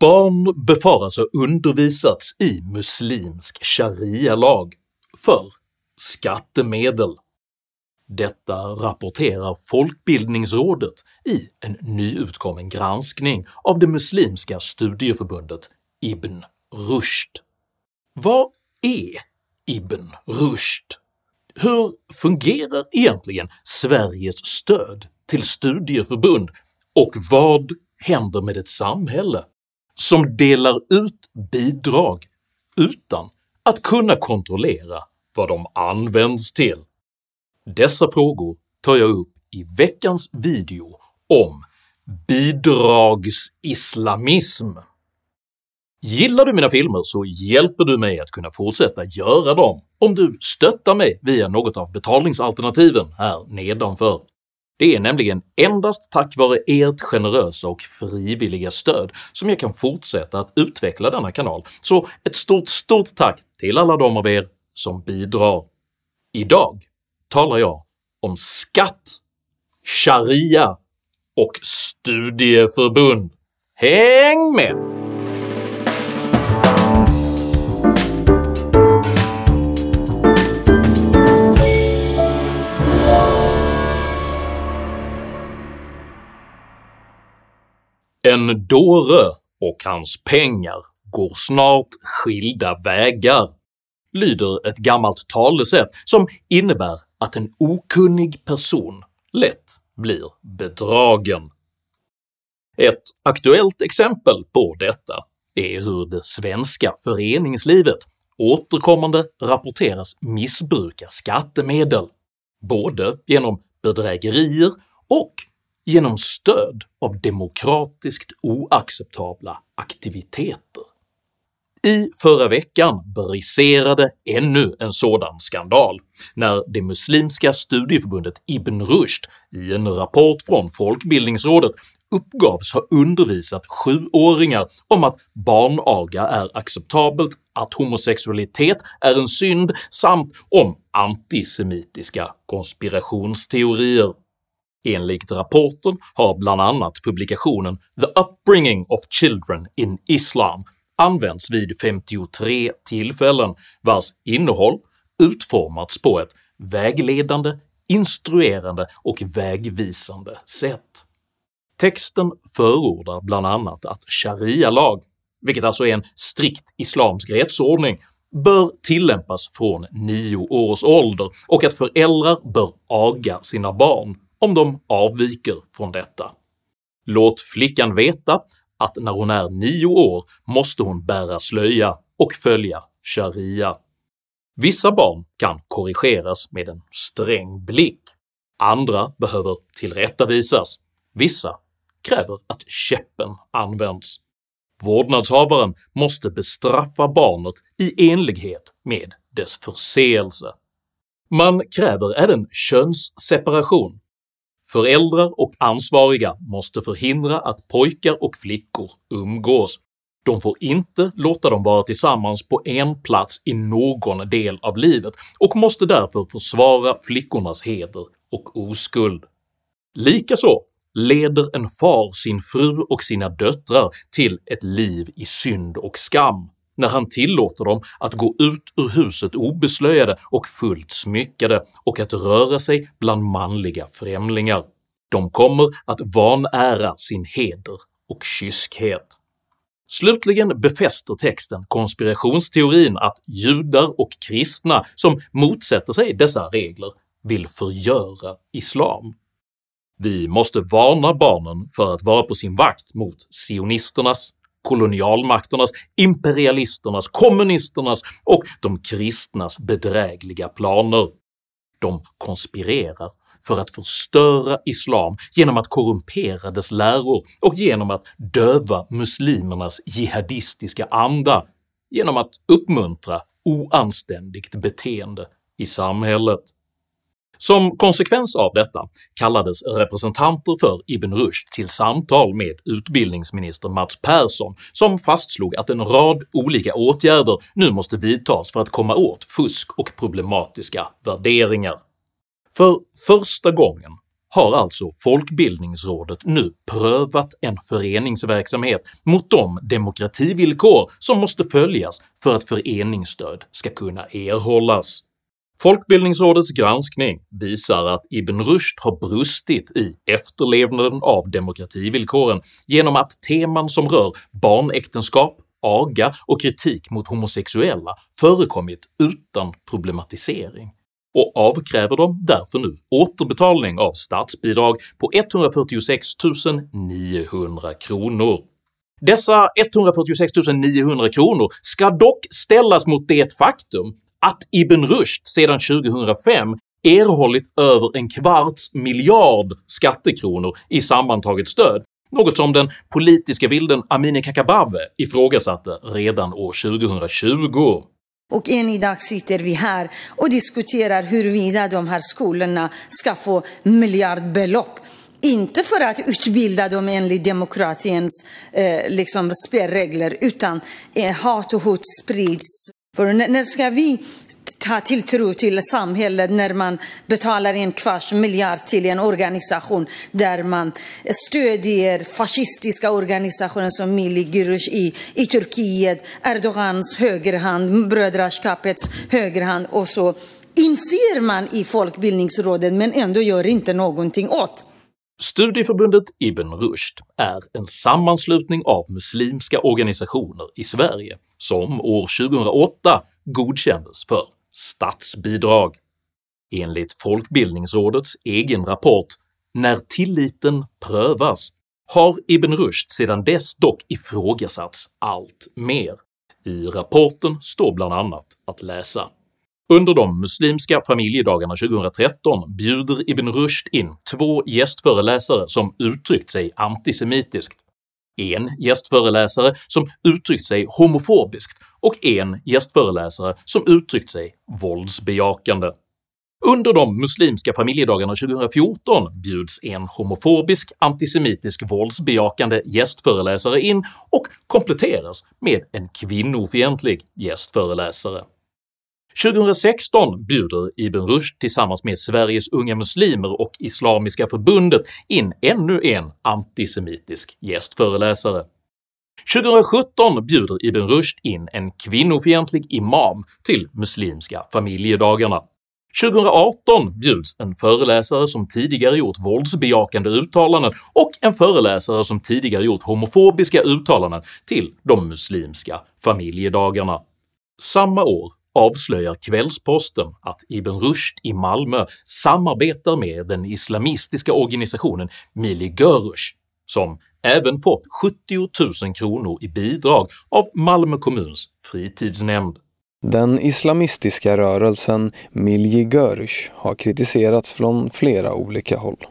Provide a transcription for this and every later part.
Barn befaras ha undervisats i muslimsk sharia-lag för skattemedel. Detta rapporterar Folkbildningsrådet i en nyutkommen granskning av det muslimska studieförbundet Ibn Rushd. Vad är Ibn Rushd? Hur fungerar egentligen Sveriges stöd till studieförbund och vad händer med ett samhälle som delar ut bidrag utan att kunna kontrollera vad de används till? Dessa frågor tar jag upp i veckans video om bidragsislamism. Gillar du mina filmer så hjälper du mig att kunna fortsätta göra dem om du stöttar mig via något av betalningsalternativen här nedanför. Det är nämligen endast tack vare ert generösa och frivilliga stöd som jag kan fortsätta att utveckla denna kanal, så ett stort stort tack till alla de av er som bidrar. Idag talar jag om skatt, sharia och studieförbund. Häng med! En dåre och hans pengar går snart skilda vägar, lyder ett gammalt talesätt som innebär att en okunnig person lätt blir bedragen. Ett aktuellt exempel på detta är hur det svenska föreningslivet återkommande rapporteras missbruka skattemedel, både genom bedrägerier och genom stöd av demokratiskt oacceptabla aktiviteter. I förra veckan briserade ännu en sådan skandal när det muslimska studieförbundet Ibn Rushd i en rapport från Folkbildningsrådet uppgavs ha undervisat sjuåringar om att barnaga är acceptabelt, att homosexualitet är en synd samt om antisemitiska konspirationsteorier. Enligt rapporten har bland annat publikationen “The upbringing of children in Islam” använts vid 53 tillfällen vars innehåll utformats på ett vägledande, instruerande och vägvisande sätt. Texten förordar bland annat att sharia-lag, vilket alltså är en strikt islamsk rättsordning, bör tillämpas från 9 års ålder och att föräldrar bör aga sina barn om de avviker från detta. Låt flickan veta att när hon är nio år måste hon bära slöja och följa sharia. Vissa barn kan korrigeras med en sträng blick, andra behöver tillrättavisas, vissa kräver att käppen används. Vårdnadshavaren måste bestraffa barnet i enlighet med dess förseelse. Man kräver även könsseparation Föräldrar och ansvariga måste förhindra att pojkar och flickor umgås. De får inte låta dem vara tillsammans på en plats i någon del av livet och måste därför försvara flickornas heder och oskuld. Likaså leder en far sin fru och sina döttrar till ett liv i synd och skam när han tillåter dem att gå ut ur huset obeslöjade och fullt smyckade och att röra sig bland manliga främlingar. De kommer att vanära sin heder och kyskhet. Slutligen befäster texten konspirationsteorin att judar och kristna som motsätter sig dessa regler vill förgöra islam. Vi måste varna barnen för att vara på sin vakt mot sionisternas, kolonialmakternas, imperialisternas, kommunisternas och de kristnas bedrägliga planer. De konspirerar för att förstöra islam genom att korrumpera dess läror och genom att döva muslimernas jihadistiska anda genom att uppmuntra oanständigt beteende i samhället. Som konsekvens av detta kallades representanter för Ibn Rushd till samtal med utbildningsminister Mats Persson som fastslog att en rad olika åtgärder nu måste vidtas för att komma åt fusk och problematiska värderingar. För första gången har alltså Folkbildningsrådet nu prövat en föreningsverksamhet mot de demokrativillkor som måste följas för att föreningsstöd ska kunna erhållas. Folkbildningsrådets granskning visar att Ibn Rushd har brustit i efterlevnaden av demokrativillkoren genom att teman som rör barnäktenskap, aga och kritik mot homosexuella förekommit utan problematisering och avkräver dem därför nu återbetalning av statsbidrag på 146 900 kronor. Dessa 146 900 kronor ska dock ställas mot det faktum att Ibn Rushd sedan 2005 erhållit över en kvarts miljard skattekronor i sammantaget stöd, något som den politiska vilden Amineh Kakabaveh ifrågasatte redan år 2020. Och än idag sitter vi här och diskuterar huruvida de här skolorna ska få miljardbelopp. Inte för att utbilda dem enligt demokratins eh, liksom spelregler, utan eh, hat och hot sprids. För när ska vi ha tilltro till samhället när man betalar en kvarts miljard till en organisation där man stödjer fascistiska organisationer som Milli Güruş i, i Turkiet, Erdogans högerhand, brödraskapets högerhand och så inser man i Folkbildningsrådet men ändå gör inte någonting åt. Studieförbundet Ibn Rushd är en sammanslutning av muslimska organisationer i Sverige som år 2008 godkändes för statsbidrag. Enligt Folkbildningsrådets egen rapport “När tilliten prövas” har Ibn Rushd sedan dess dock ifrågasatts allt mer. I rapporten står bland annat att läsa under de muslimska familjedagarna 2013 bjuder Ibn Rushd in två gästföreläsare som uttryckt sig antisemitiskt, en gästföreläsare som uttryckt sig homofobiskt och en gästföreläsare som uttryckt sig våldsbejakande. Under de muslimska familjedagarna 2014 bjuds en homofobisk, antisemitisk, våldsbejakande gästföreläsare in och kompletteras med en kvinnofientlig gästföreläsare. 2016 bjuder Ibn Rushd tillsammans med Sveriges Unga Muslimer och Islamiska Förbundet in ännu en antisemitisk gästföreläsare. 2017 bjuder Ibn Rushd in en kvinnofientlig imam till Muslimska familjedagarna. 2018 bjuds en föreläsare som tidigare gjort våldsbejakande uttalanden och en föreläsare som tidigare gjort homofobiska uttalanden till de muslimska familjedagarna. Samma år avslöjar Kvällsposten att Ibn Rushd i Malmö samarbetar med den islamistiska organisationen Mili Görüş, som även fått 70 000 kronor i bidrag av Malmö kommuns fritidsnämnd. Den islamistiska rörelsen Milji Görüş har kritiserats från flera olika håll.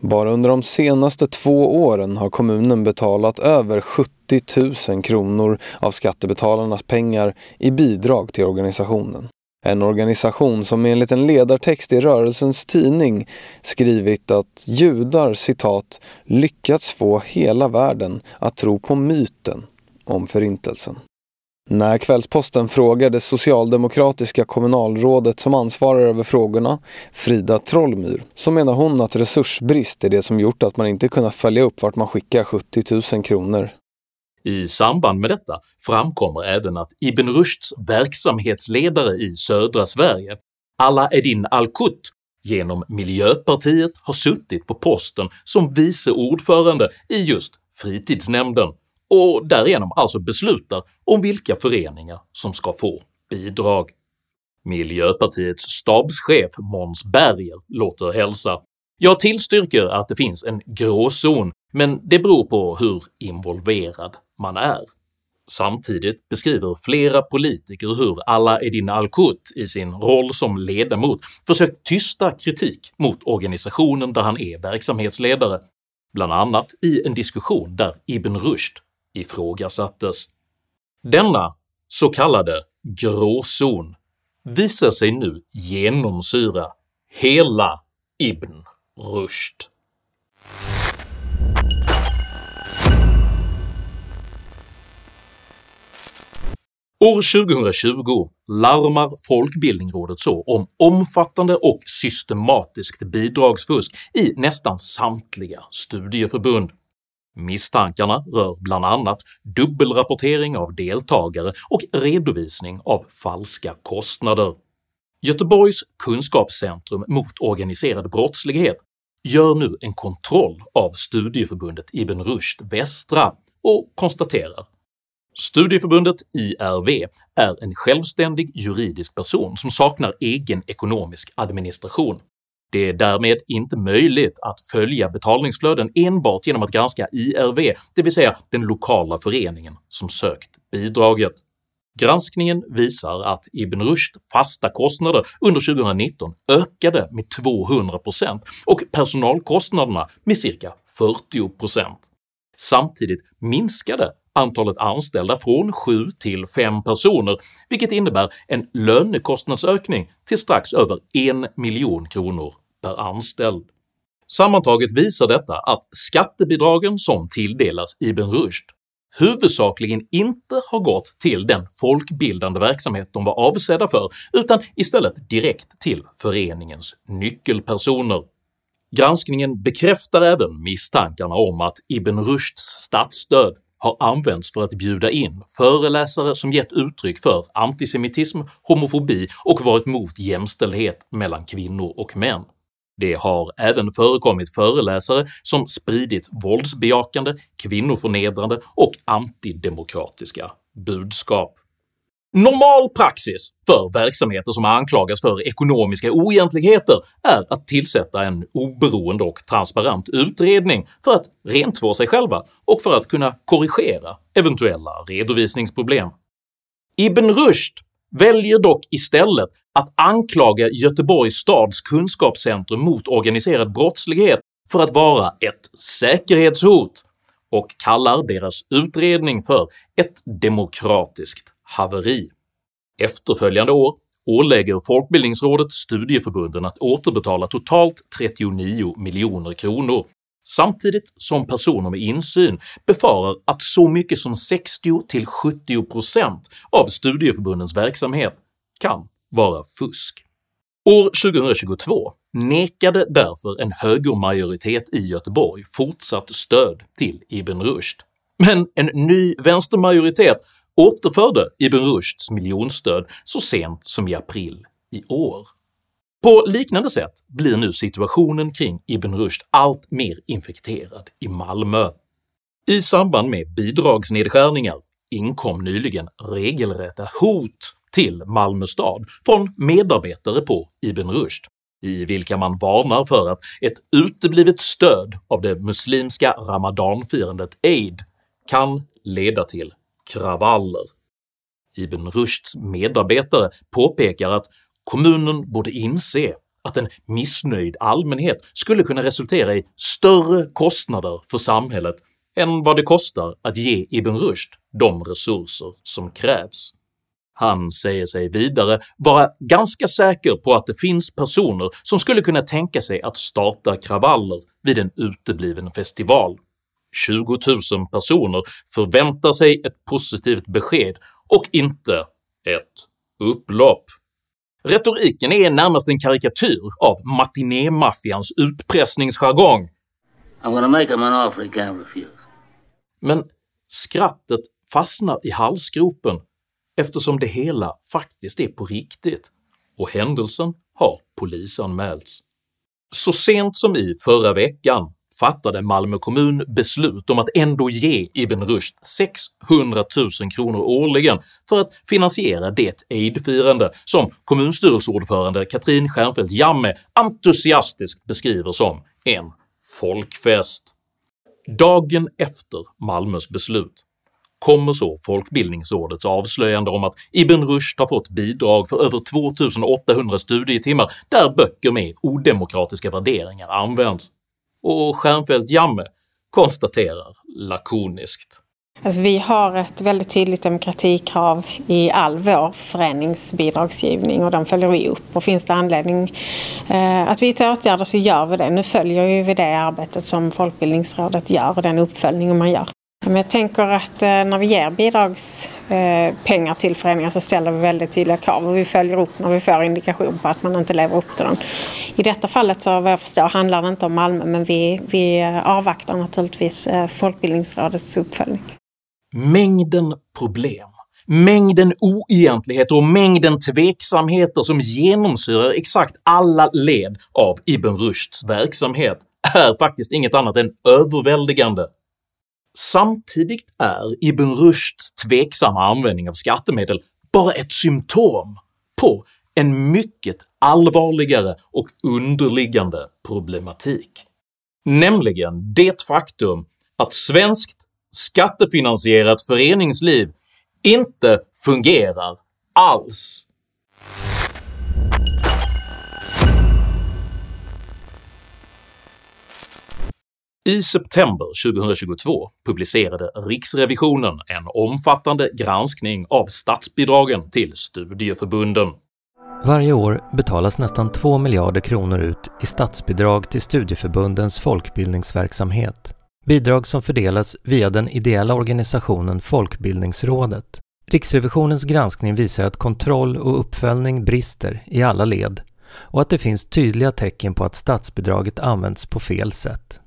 Bara under de senaste två åren har kommunen betalat över 70 000 kronor av skattebetalarnas pengar i bidrag till organisationen. En organisation som enligt en ledartext i rörelsens tidning skrivit att judar citat lyckats få hela världen att tro på myten om förintelsen. När Kvällsposten frågar det socialdemokratiska kommunalrådet som ansvarar över frågorna, Frida Trollmyr, så menar hon att resursbrist är det som gjort att man inte kunnat följa upp vart man skickar 70 000 kronor. I samband med detta framkommer även att Ibn Rushds verksamhetsledare i södra Sverige, Alaeddin Al-Kut, genom Miljöpartiet har suttit på posten som vice ordförande i just fritidsnämnden och därigenom alltså beslutar om vilka föreningar som ska få bidrag. Miljöpartiets stabschef Måns Berger låter hälsa “Jag tillstyrker att det finns en gråzon, men det beror på hur involverad man är”. Samtidigt beskriver flera politiker hur Alaeddin Al-Qut i sin roll som ledamot försökt tysta kritik mot organisationen där han är verksamhetsledare, bland annat i en diskussion där Ibn Rushd ifrågasattes. Denna så kallade gråzon visar sig nu genomsyra hela Ibn Rushd. År 2020 larmar Folkbildningsrådet så om omfattande och systematiskt bidragsfusk i nästan samtliga studieförbund. Misstankarna rör bland annat dubbelrapportering av deltagare och redovisning av falska kostnader. Göteborgs kunskapscentrum mot organiserad brottslighet gör nu en kontroll av studieförbundet Ibn Rushd Västra och konstaterar Studieförbundet IRV är en självständig juridisk person som saknar egen ekonomisk administration. Det är därmed inte möjligt att följa betalningsflöden enbart genom att granska IRV, det vill säga den lokala föreningen som sökt bidraget. Granskningen visar att Ibn Rushd fasta kostnader under 2019 ökade med 200% och personalkostnaderna med cirka 40%. Samtidigt minskade antalet anställda från 7 till 5 personer, vilket innebär en lönekostnadsökning till strax över 1 miljon kronor per anställd. Sammantaget visar detta att skattebidragen som tilldelas Ibn Rushd huvudsakligen inte har gått till den folkbildande verksamhet de var avsedda för utan istället direkt till föreningens nyckelpersoner. Granskningen bekräftar även misstankarna om att Ibn Rushds statsstöd har använts för att bjuda in föreläsare som gett uttryck för antisemitism, homofobi och varit mot jämställdhet mellan kvinnor och män. Det har även förekommit föreläsare som spridit våldsbejakande, kvinnoförnedrande och antidemokratiska budskap. Normal praxis för verksamheter som anklagas för ekonomiska oegentligheter är att tillsätta en oberoende och transparent utredning för att rentvå sig själva och för att kunna korrigera eventuella redovisningsproblem. Ibn Rushd väljer dock istället att anklaga Göteborgs stads kunskapscentrum mot organiserad brottslighet för att vara ett säkerhetshot och kallar deras utredning för ett demokratiskt haveri. Efterföljande år ålägger Folkbildningsrådet studieförbunden att återbetala totalt 39 miljoner kronor, samtidigt som personer med insyn befarar att så mycket som 60–70% av studieförbundens verksamhet kan vara fusk. År 2022 nekade därför en högermajoritet i Göteborg fortsatt stöd till Ibn Rushd, men en ny vänstermajoritet återförde Ibn Rushds miljonstöd så sent som i april i år. På liknande sätt blir nu situationen kring Ibn Rushd allt mer infekterad i Malmö. I samband med bidragsnedskärningar inkom nyligen regelrätta hot till Malmö stad från medarbetare på Ibn Rushd, i vilka man varnar för att ett uteblivet stöd av det muslimska ramadanfirandet Eid kan leda till kravaller. Ibn Rushds medarbetare påpekar att kommunen borde inse att en missnöjd allmänhet skulle kunna resultera i större kostnader för samhället än vad det kostar att ge Ibn Rushd de resurser som krävs. Han säger sig vidare vara ganska säker på att det finns personer som skulle kunna tänka sig att starta kravaller vid en utebliven festival 20 000 personer förväntar sig ett positivt besked och inte ett upplopp. Retoriken är närmast en karikatyr av matinémaffians utpressningsjargong. Men skrattet fastnar i halsgropen eftersom det hela faktiskt är på riktigt och händelsen har polisanmälts. Så sent som i förra veckan fattade Malmö kommun beslut om att ändå ge Ibn Rushd 600 000 kronor årligen för att finansiera det Eid-firande som kommunstyrelseordförande Katrin Stjernfeldt Jammeh entusiastiskt beskriver som en folkfest. Dagen efter Malmös beslut kommer så Folkbildningsrådets avslöjande om att Ibn Rushd har fått bidrag för över 2800 studietimmar där böcker med odemokratiska värderingar används och Stjernfeldt Jamme konstaterar lakoniskt. Alltså vi har ett väldigt tydligt demokratikrav i all vår föreningsbidragsgivning och de följer vi upp. Och finns det anledning eh, att vidta åtgärder så gör vi det. Nu följer vi det arbetet som Folkbildningsrådet gör och den uppföljningen man gör. Men jag tänker att eh, när vi ger bidragspengar eh, till föreningar så ställer vi väldigt tydliga krav och vi följer upp när vi får indikation på att man inte lever upp till dem. I detta fallet så vad jag förstår handlar det inte om Malmö men vi, vi eh, avvaktar naturligtvis Folkbildningsrådets uppföljning. Mängden problem Mängden oegentligheter och mängden tveksamheter som genomsyrar exakt alla led av Ibn Rushds verksamhet är faktiskt inget annat än överväldigande. Samtidigt är Ibn Rushds tveksamma användning av skattemedel bara ett symptom på en mycket allvarligare och underliggande problematik, nämligen det faktum att svenskt skattefinansierat föreningsliv inte fungerar alls. I september 2022 publicerade Riksrevisionen en omfattande granskning av statsbidragen till studieförbunden. Varje år betalas nästan 2 miljarder kronor ut i statsbidrag till studieförbundens folkbildningsverksamhet. Bidrag som fördelas via den ideella organisationen Folkbildningsrådet. Riksrevisionens granskning visar att kontroll och uppföljning brister i alla led och att det finns tydliga tecken på att statsbidraget används på fel sätt.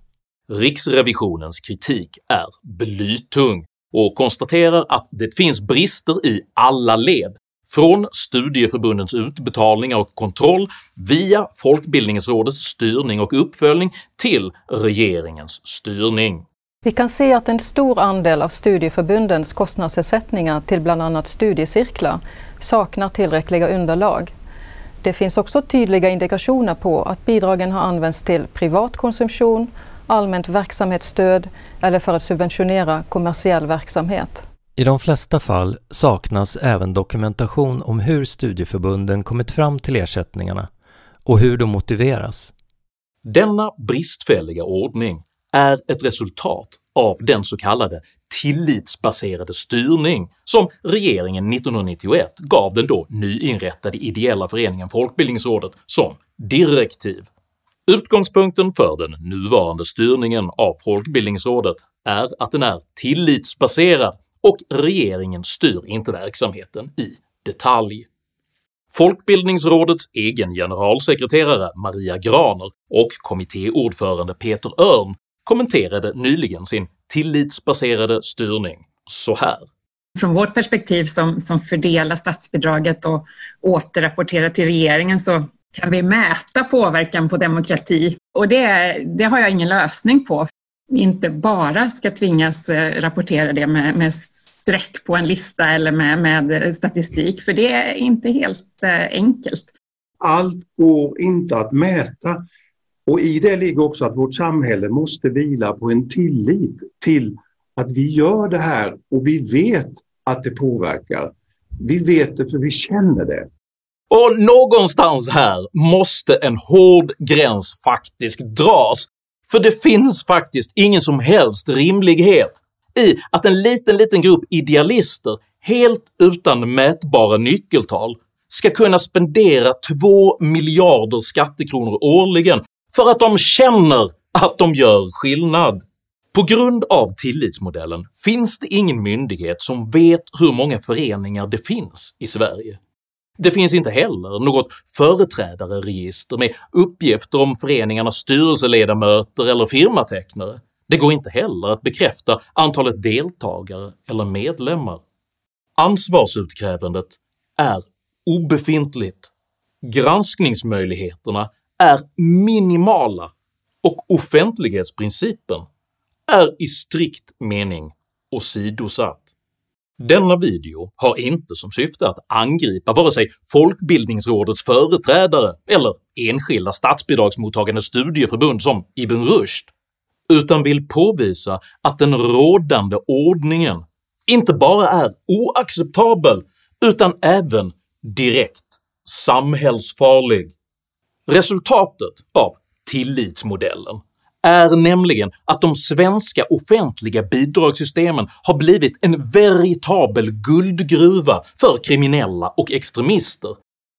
Riksrevisionens kritik är blytung och konstaterar att det finns brister i alla led, från studieförbundens utbetalningar och kontroll via Folkbildningsrådets styrning och uppföljning till regeringens styrning. Vi kan se att en stor andel av studieförbundens kostnadsersättningar till bland annat studiecirklar saknar tillräckliga underlag. Det finns också tydliga indikationer på att bidragen har använts till privat konsumtion, allmänt verksamhetsstöd eller för att subventionera kommersiell verksamhet. I de flesta fall saknas även dokumentation om hur studieförbunden kommit fram till ersättningarna och hur de motiveras. Denna bristfälliga ordning är ett resultat av den så kallade tillitsbaserade styrning som regeringen 1991 gav den då nyinrättade ideella föreningen Folkbildningsrådet som direktiv. Utgångspunkten för den nuvarande styrningen av Folkbildningsrådet är att den är tillitsbaserad och regeringen styr inte verksamheten i detalj. Folkbildningsrådets egen generalsekreterare Maria Graner och kommittéordförande Peter Örn kommenterade nyligen sin tillitsbaserade styrning så här. Från vårt perspektiv som, som fördelar statsbidraget och återrapporterar till regeringen så kan vi mäta påverkan på demokrati och det, det har jag ingen lösning på. Inte bara ska tvingas eh, rapportera det med, med streck på en lista eller med, med statistik, för det är inte helt eh, enkelt. Allt går inte att mäta och i det ligger också att vårt samhälle måste vila på en tillit till att vi gör det här och vi vet att det påverkar. Vi vet det för vi känner det. Och någonstans här måste en hård gräns faktiskt dras, för det finns faktiskt ingen som helst rimlighet i att en liten, liten grupp idealister helt utan mätbara nyckeltal ska kunna spendera 2 miljarder skattekronor årligen för att de känner att de gör skillnad. På grund av tillitsmodellen finns det ingen myndighet som vet hur många föreningar det finns i Sverige. Det finns inte heller något företrädareregister med uppgifter om föreningarnas styrelseledamöter eller firmatecknare. Det går inte heller att bekräfta antalet deltagare eller medlemmar. Ansvarsutkrävandet är obefintligt. Granskningsmöjligheterna är minimala och offentlighetsprincipen är i strikt mening åsidosatt. Denna video har inte som syfte att angripa vare sig Folkbildningsrådets företrädare eller enskilda statsbidragsmottagande studieförbund som Ibn Rushd, utan vill påvisa att den rådande ordningen inte bara är oacceptabel utan även direkt samhällsfarlig. Resultatet av tillitsmodellen är nämligen att de svenska offentliga bidragssystemen har blivit en veritabel guldgruva för kriminella och extremister,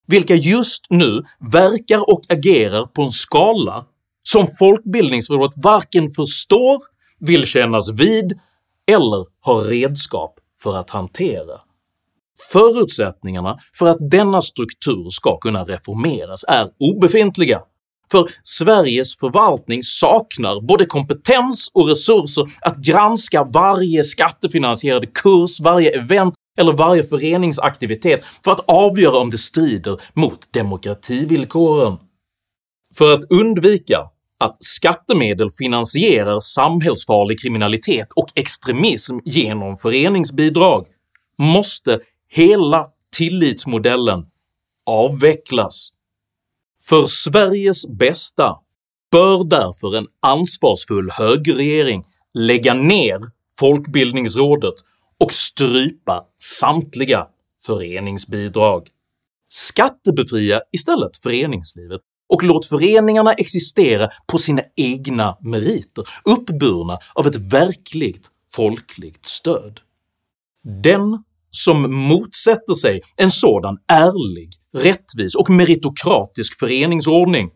vilka just nu verkar och agerar på en skala som Folkbildningsrådet varken förstår, vill kännas vid eller har redskap för att hantera. Förutsättningarna för att denna struktur ska kunna reformeras är obefintliga, för Sveriges förvaltning saknar både kompetens och resurser att granska varje skattefinansierad kurs, varje event eller varje föreningsaktivitet för att avgöra om det strider mot demokrativillkoren. För att undvika att skattemedel finansierar samhällsfarlig kriminalitet och extremism genom föreningsbidrag måste hela tillitsmodellen avvecklas. För Sveriges bästa bör därför en ansvarsfull högerregering lägga ner Folkbildningsrådet och strypa samtliga föreningsbidrag. Skattebefria istället föreningslivet och låt föreningarna existera på sina egna meriter, uppburna av ett verkligt folkligt stöd. Den som motsätter sig en sådan ärlig, rättvis och meritokratisk föreningsordning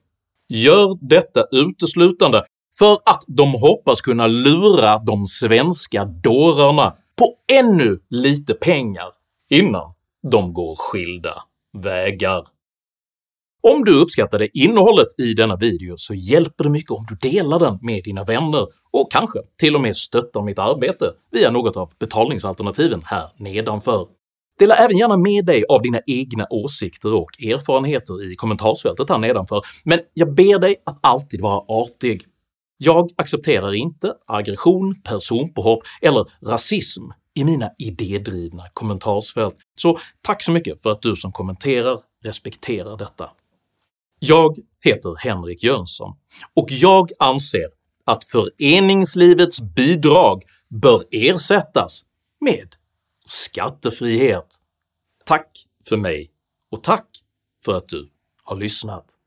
gör detta uteslutande för att de hoppas kunna lura de svenska dårarna på ännu lite pengar innan de går skilda vägar. Om du uppskattade innehållet i denna video så hjälper det mycket om du delar den med dina vänner och kanske till och med stöttar mitt arbete via något av betalningsalternativen här nedanför. Dela även gärna med dig av dina egna åsikter och erfarenheter i kommentarsfältet här nedanför, men jag ber dig att alltid vara artig. Jag accepterar inte aggression, personpåhopp eller rasism i mina idédrivna kommentarsfält, så tack så mycket för att du som kommenterar respekterar detta. Jag heter Henrik Jönsson och jag anser att föreningslivets bidrag bör ersättas med skattefrihet. Tack för mig och tack för att du har lyssnat.